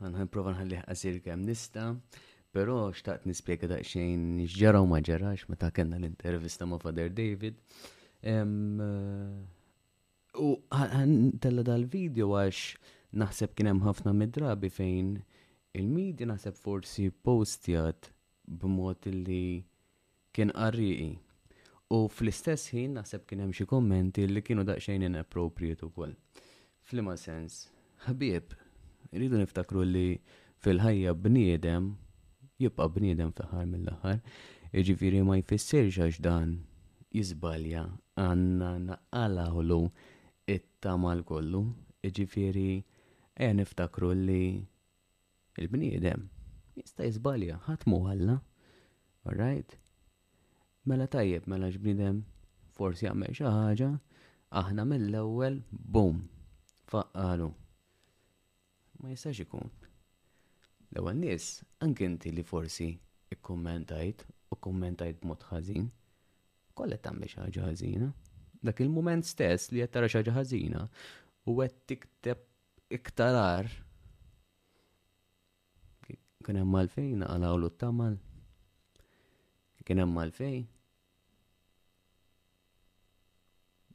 Ħa nipprova nħallih qasir kemm nista', però xtaqt nispjega daqsxejn x'ġara u ma ġarax meta kellna l-intervista ma' Father David. U tella dal-video għax naħseb kien hemm ħafna midrabi fejn il-medja naħseb forsi postjat b'mod li Kien qarrieqi. U fl-istess ħin naħseb kien hemm xi kummenti li kienu daqsxejn inappropriate ukoll. F'liema sens? Ħbieb, irridu niftakru li fil-ħajja bniedem jibqa' bniedem fl-aħħar mill-aħħar. Jiġifieri ma jfissirx għax dan jiżbalja għandna naqalgħulu t-tama lkollu. Jiġifieri ejja niftakru li Il-bniedem jista' jiżbalja, ħadd mhu Alla. Alright? Mela tajjeb, mela x'bniedem forsi jagħmel xi ħaġa, aħna mill-ewwel bum faqqalu. Ma jistax ikun. L-ewwel nies anke inti li forsi ikkummentajt u kummentajt b'mod ħażin, kollha tagħmel xi ħaġa ħażina. Dak il-mument stess li qed tara xi ħaġa ħażina u qed tikteb iktar għar. Kien hemm għalfejn għalawlu t-tamal. Kien hemm għalfejn.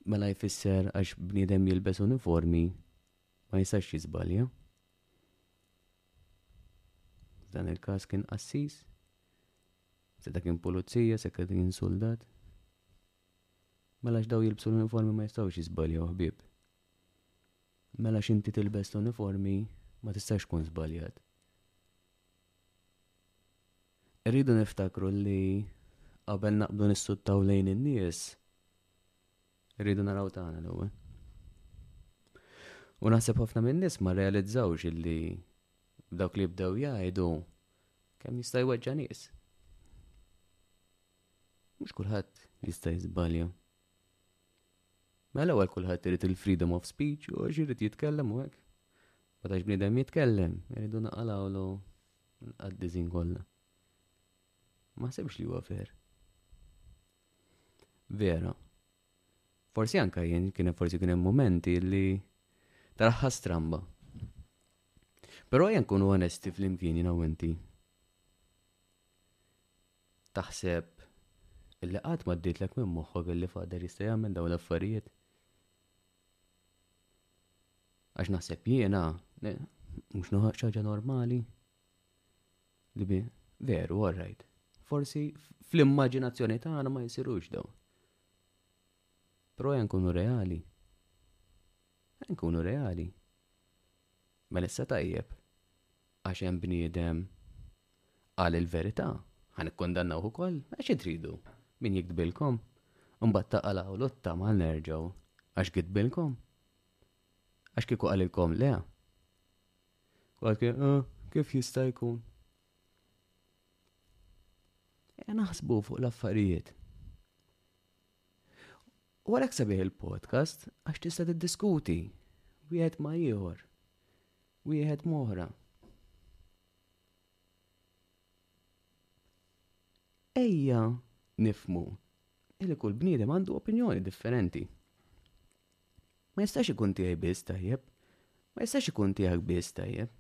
Mela jfisser għax bniedem jilbes uniformi ma jistax jiżbalja. Dan il-każ kien qassis. Seta kien pulizija, se kien soldat. Mela x'daw jilbsu l-uniformi ma jistgħux jiżbaljaw ħbieb. Mela x'inti tilbes l-uniformi ma tistax tkun żbaljat. Irridu niftakru li qabel naqbdu nissuttaw lejn in-nies, irridu naraw tagħna l-ewwel. U naħseb ħafna min-nies ma rrealizzawx illi b'dawk li jibdew jgħidu kemm jista' jweġġa' nies. Mhux kulħadd jista' jiżbalja. Mela għal kulħadd irid il-freedom of speech u għax irid jitkellem u hekk. Meta bniedem jitkellem, irridu naqalawlu nqaddiżin kollha. Ma sebx li huwa fer. Vera. Forsi anka jien kien forsi kien hemm momenti li taraħħa stramba. Però jien kunu onesti fl-imkien jina u inti. Taħseb illi qatt ma għaddietlek minn moħħok illi Father jista' jagħmel dawn l-affarijiet? Għax naħseb jiena, mhux xi ħaġa normali? Li bi, veru, all right. Forsi fl-immaġinazzjoni tagħna ma jsirux dawn. Però jen kunu reali. Jen kunu reali. Mela issa tajjeb. Għax hemm bniedem qal il-verità, ħa nikkundannawh ukoll? Mela xi tridu? Min jigdbilkom? Imbagħad taqalgħu l-qutta mal nerġgħu għax gidbilkom? Għax kieku qalilkom le? Kulħadd kien, eh, kif jista' jkun? Ejja eh, naħsbu fuq l-affarijiet. U għalhekk sabiħ il-podcast għax tista' tiddiskuti wieħed ma' ieħor. Wieħed m'oħra. Ejja nifhmu li kull bniedem għandu opinjoni differenti. Ma jistax ikun tiegħi biss tajjeb, ma jistax ikun tiegħek biss tajjeb.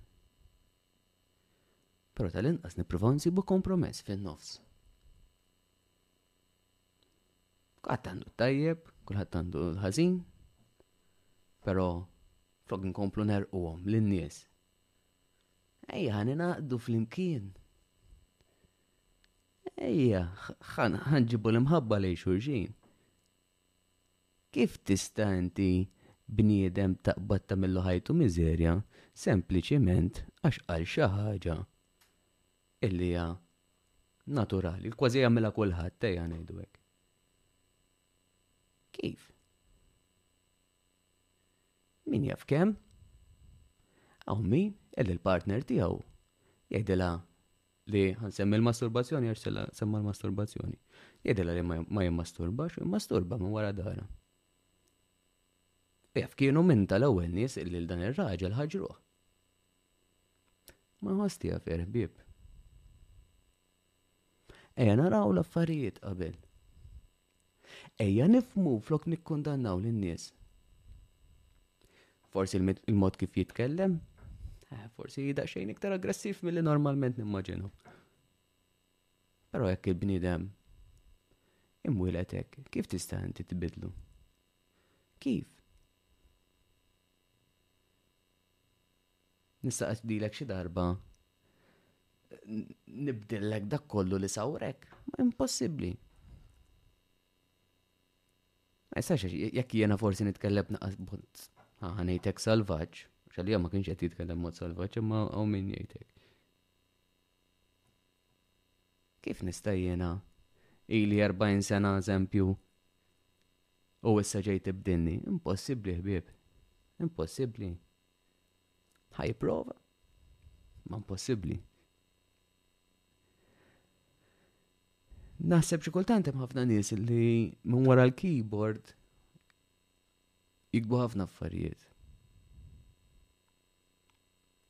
Però tal-inqas nippruvaw nsibu kompromess fin-nofs. Kulħadd għandu t-tajjeb, kulħadd għandu l-ħażin, però flok inkomplu nerquhom lin-nies. Ejja ħan ingħaqdu flimkien. Ejja ħanġibu l-imħabba lejn xulxin. Kif tista' inti bniedem taqbad ta' millu ħajtu miżerja sempliċiment għax qal xi ħaġa Illi hija naturali, kważi jagħmilha kulħadd, ejja ngħidu hekk. Kif? Min jaf kemm? Hawn min illi l-partner tiegħu jgħidilha li ħansemmi l-masturbazzjoni għax semma l-masturbazzjoni. Jgħidilha li ma jimmasturbax, immasturba minn wara dara. Jaf kienu minn tal-ewwel nies illi dan ir-raġel ħaġruh. Ma nħoss tiegħi fi ħbieb. Ejja naraw l-affarijiet qabel. Ejja nifmu flok nikkundannaw lin-nies. Forsi il-mod kif jitkellem, eh, forsi jida xejn iktar aggressiv mill-li normalment nimmaġinu. Pero jekk il-bnidem imwilet hekk, kif tista' inti tibidlu? Kif? Nista' qedlilek xi darba nibdillek dak kollu li sawrek? Ma impossibbli. Ma jistax jekk jiena forsi nitkellem naqas bont. Ha ngħidlek salvaġġ, xalija ma kienx qed jitkellem mod salvaġġ imma hawn min jgħidlek. Kif nista' jiena, ili erbgħin sena eżempju, u issa ġej tibdilni? Impossibbli ħbieb. Impossibbli. Ħa jipprova? Ma impossibbli. Naħseb xi kultant hemm ħafna nies li minn wara l-keyboard jikbu ħafna affarijiet.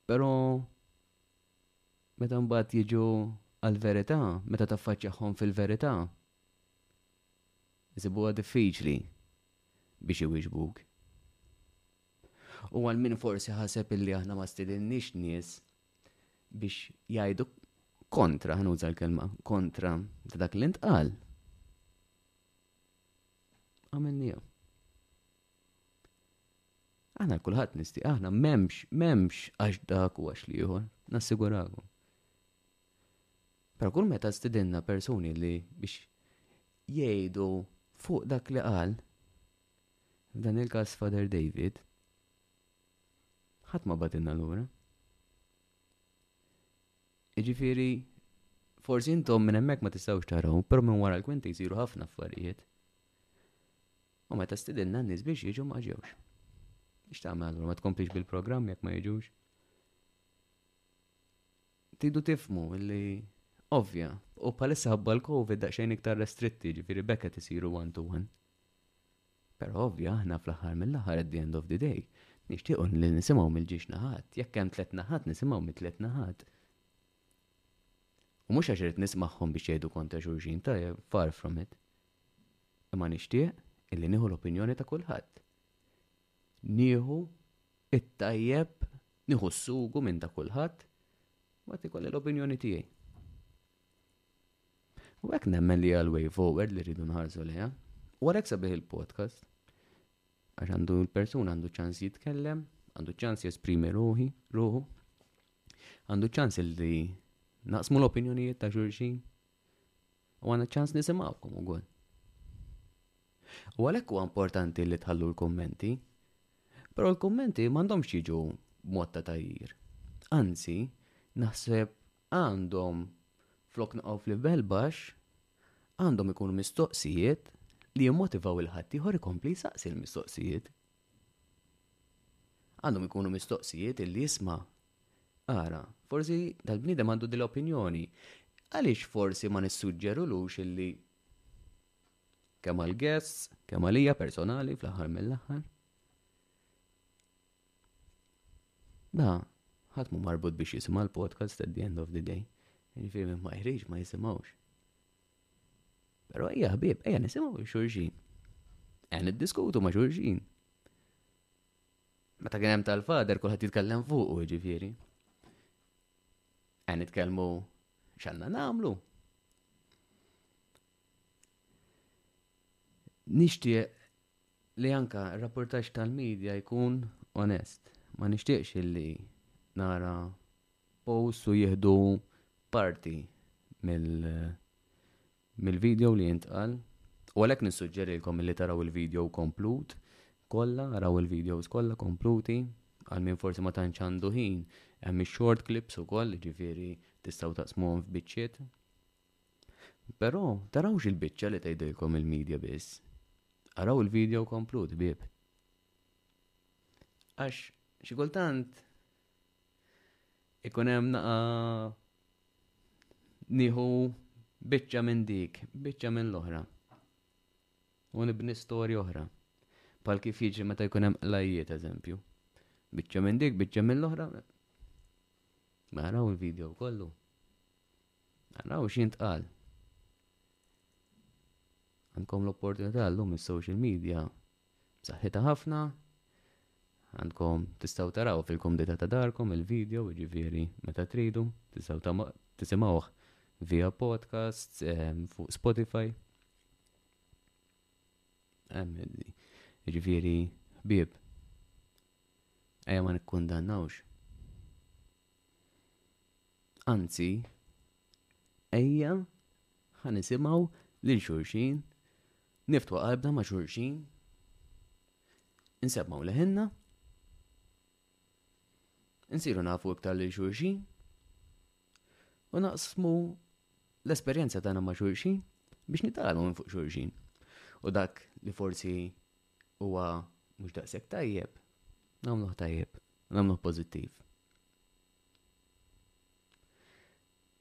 Però Meta mbagħad jiġu għall-verità, meta taffaċċjahom fil-verità, isibuha diffiċli biex iwieġbuk. U għal min forsi ħaseb illi aħna ma stidinniex nies biex jgħidu kontra, ħanuża l-kelma, kontra ta' dak li ntqal. Għamilnija. Aħna kulħadd nisti, aħna m'hemmx, m'hemmx għax dak u għax liħor, nassigurakom. Però kull meta stidinna persuni li biex jgħidu fuq dak li qal, dan il-każ Father David, ħadd ma batinna lura. Iġifieri forsi intom minn hemmhekk ma tistgħux taraw, però minn wara l-kwinti jsiru ħafna affarijiet. U meta stidinna n-nies biex jiġu ma ġewx. X'tagħmel allura ma tkomplix bil-programm jekk ma jiġux? Tidu tifmu li ovvja, u bħalissa ħabba l-Covid daqsxejn iktar restritti, ġifieri bekk qed isiru one to one. Però ovvja aħna fl-aħħar mill-aħħar at the end of the day nixtiequ li nisimgħu mill-ġiex naħat, jekk hemm tliet naħat nisimgħu mit-tliet naħat. U mhux għax irid nismagħhom biex jgħidu kontra xulxin, tajjeb, far from it. Imma nixtieq illi nieħu l-opinjoni ta' kulħadd. Nieħu it-tajjeb, nieħu s-sugu minn ta' kulħadd, mbagħad ikolli l-opinjoni tiegħi. U hekk nemmen li għal way forward li rridu nħarsu leha. U għalhekk sabiħ il-podcast. Għax għandu l-persuna għandu ċans jitkellem, għandu ċans jesprimi ruħi, ruħu. Għandu ċans li naqsmu l-opinjonijiet ta' xulxin, U għandna ċ-ċans nisimgħukom ukoll. U għalhekk huwa importanti li tħallu l-kummenti. Però l-kummenti m'għandhomx jiġu b'mod ta' tgħajjir. Anzi, naħseb għandhom, flok naqgħu f'livell baxx, għandhom ikunu mistoqsijiet li jimmotivaw lil ħaddieħor ikompli jsaqsi l-mistoqsijiet. Għandhom ikunu mistoqsijiet li jisma' Ara, forsi dal-bniedem għandu din l-opinjoni. Għaliex forsi ma nissuġġerulux illi kemm għall-guests, kemm għalija personali fl-aħħar mill-aħħar. Da, ħadd mu marbut biex jisimha l-podcast at the end of the day. Ġifieri ma jħriġ ma jisimgħux. Però hija ħbieb, ejja nisimgħu xulxin. Ejja niddiskutu ma' xulxin. Meta kien hemm tal-fader kulħadd jitkellem fuq u jiġifieri. Għan nitkellmu x'għandna nagħmlu. Nixtieq li anka r-rapportaġġ tal-medja jkun onest. Ma nixtieqx illi nara post u jieħdu parti mill- mill-video li intqal u għalhekk nissuġġerilkom illi taraw il-video komplut kollha, araw il-videos kollha kompluti, għal min forsi ma tantx għandu ħin, hemm ix-short clips ukoll, jiġifieri tistgħu taqsmuhom f'biċċiet. Però tarawx il-biċċa li tgħidilkom il-media biss. Araw il-video komplut bib. Għax xi kultant ikun hemm naqa' nieħu biċċa minn dik, biċċa minn l-oħra. U nibni storja oħra. Pal kif jiġri meta jkun hemm qlajjiet eżempju. Biċċa minn dik, biċċa minn l-oħra. Naraw mela, il-video kollu. Naraw mela, x'jint qal. Għandkom l-opportunità llum is-social media B'saħħitha ħafna. Għandkom, tistgħu tarawha fil-kumdità ta' darkom il-video, jiġifieri meta tridu, tistgħu tisimgħuh via podcast fuq Spotify. Jiġifieri, ħbieb, ejja ma nikkundannawx. Anzi, ejja ħa nisimgħu lil xulxin Niftħu qalbna ma' xulxin. Insemmgħu leħinna. Insiru nafu iktar lil xulxin. U naqsmu l-esperjenza tagħna ma' xulxin biex nitgħallmu minn fuq xulxin. U dak li forsi huwa mhux daqshekk tajjeb, nagħmluh tajjeb, nagħmluh pożittiv.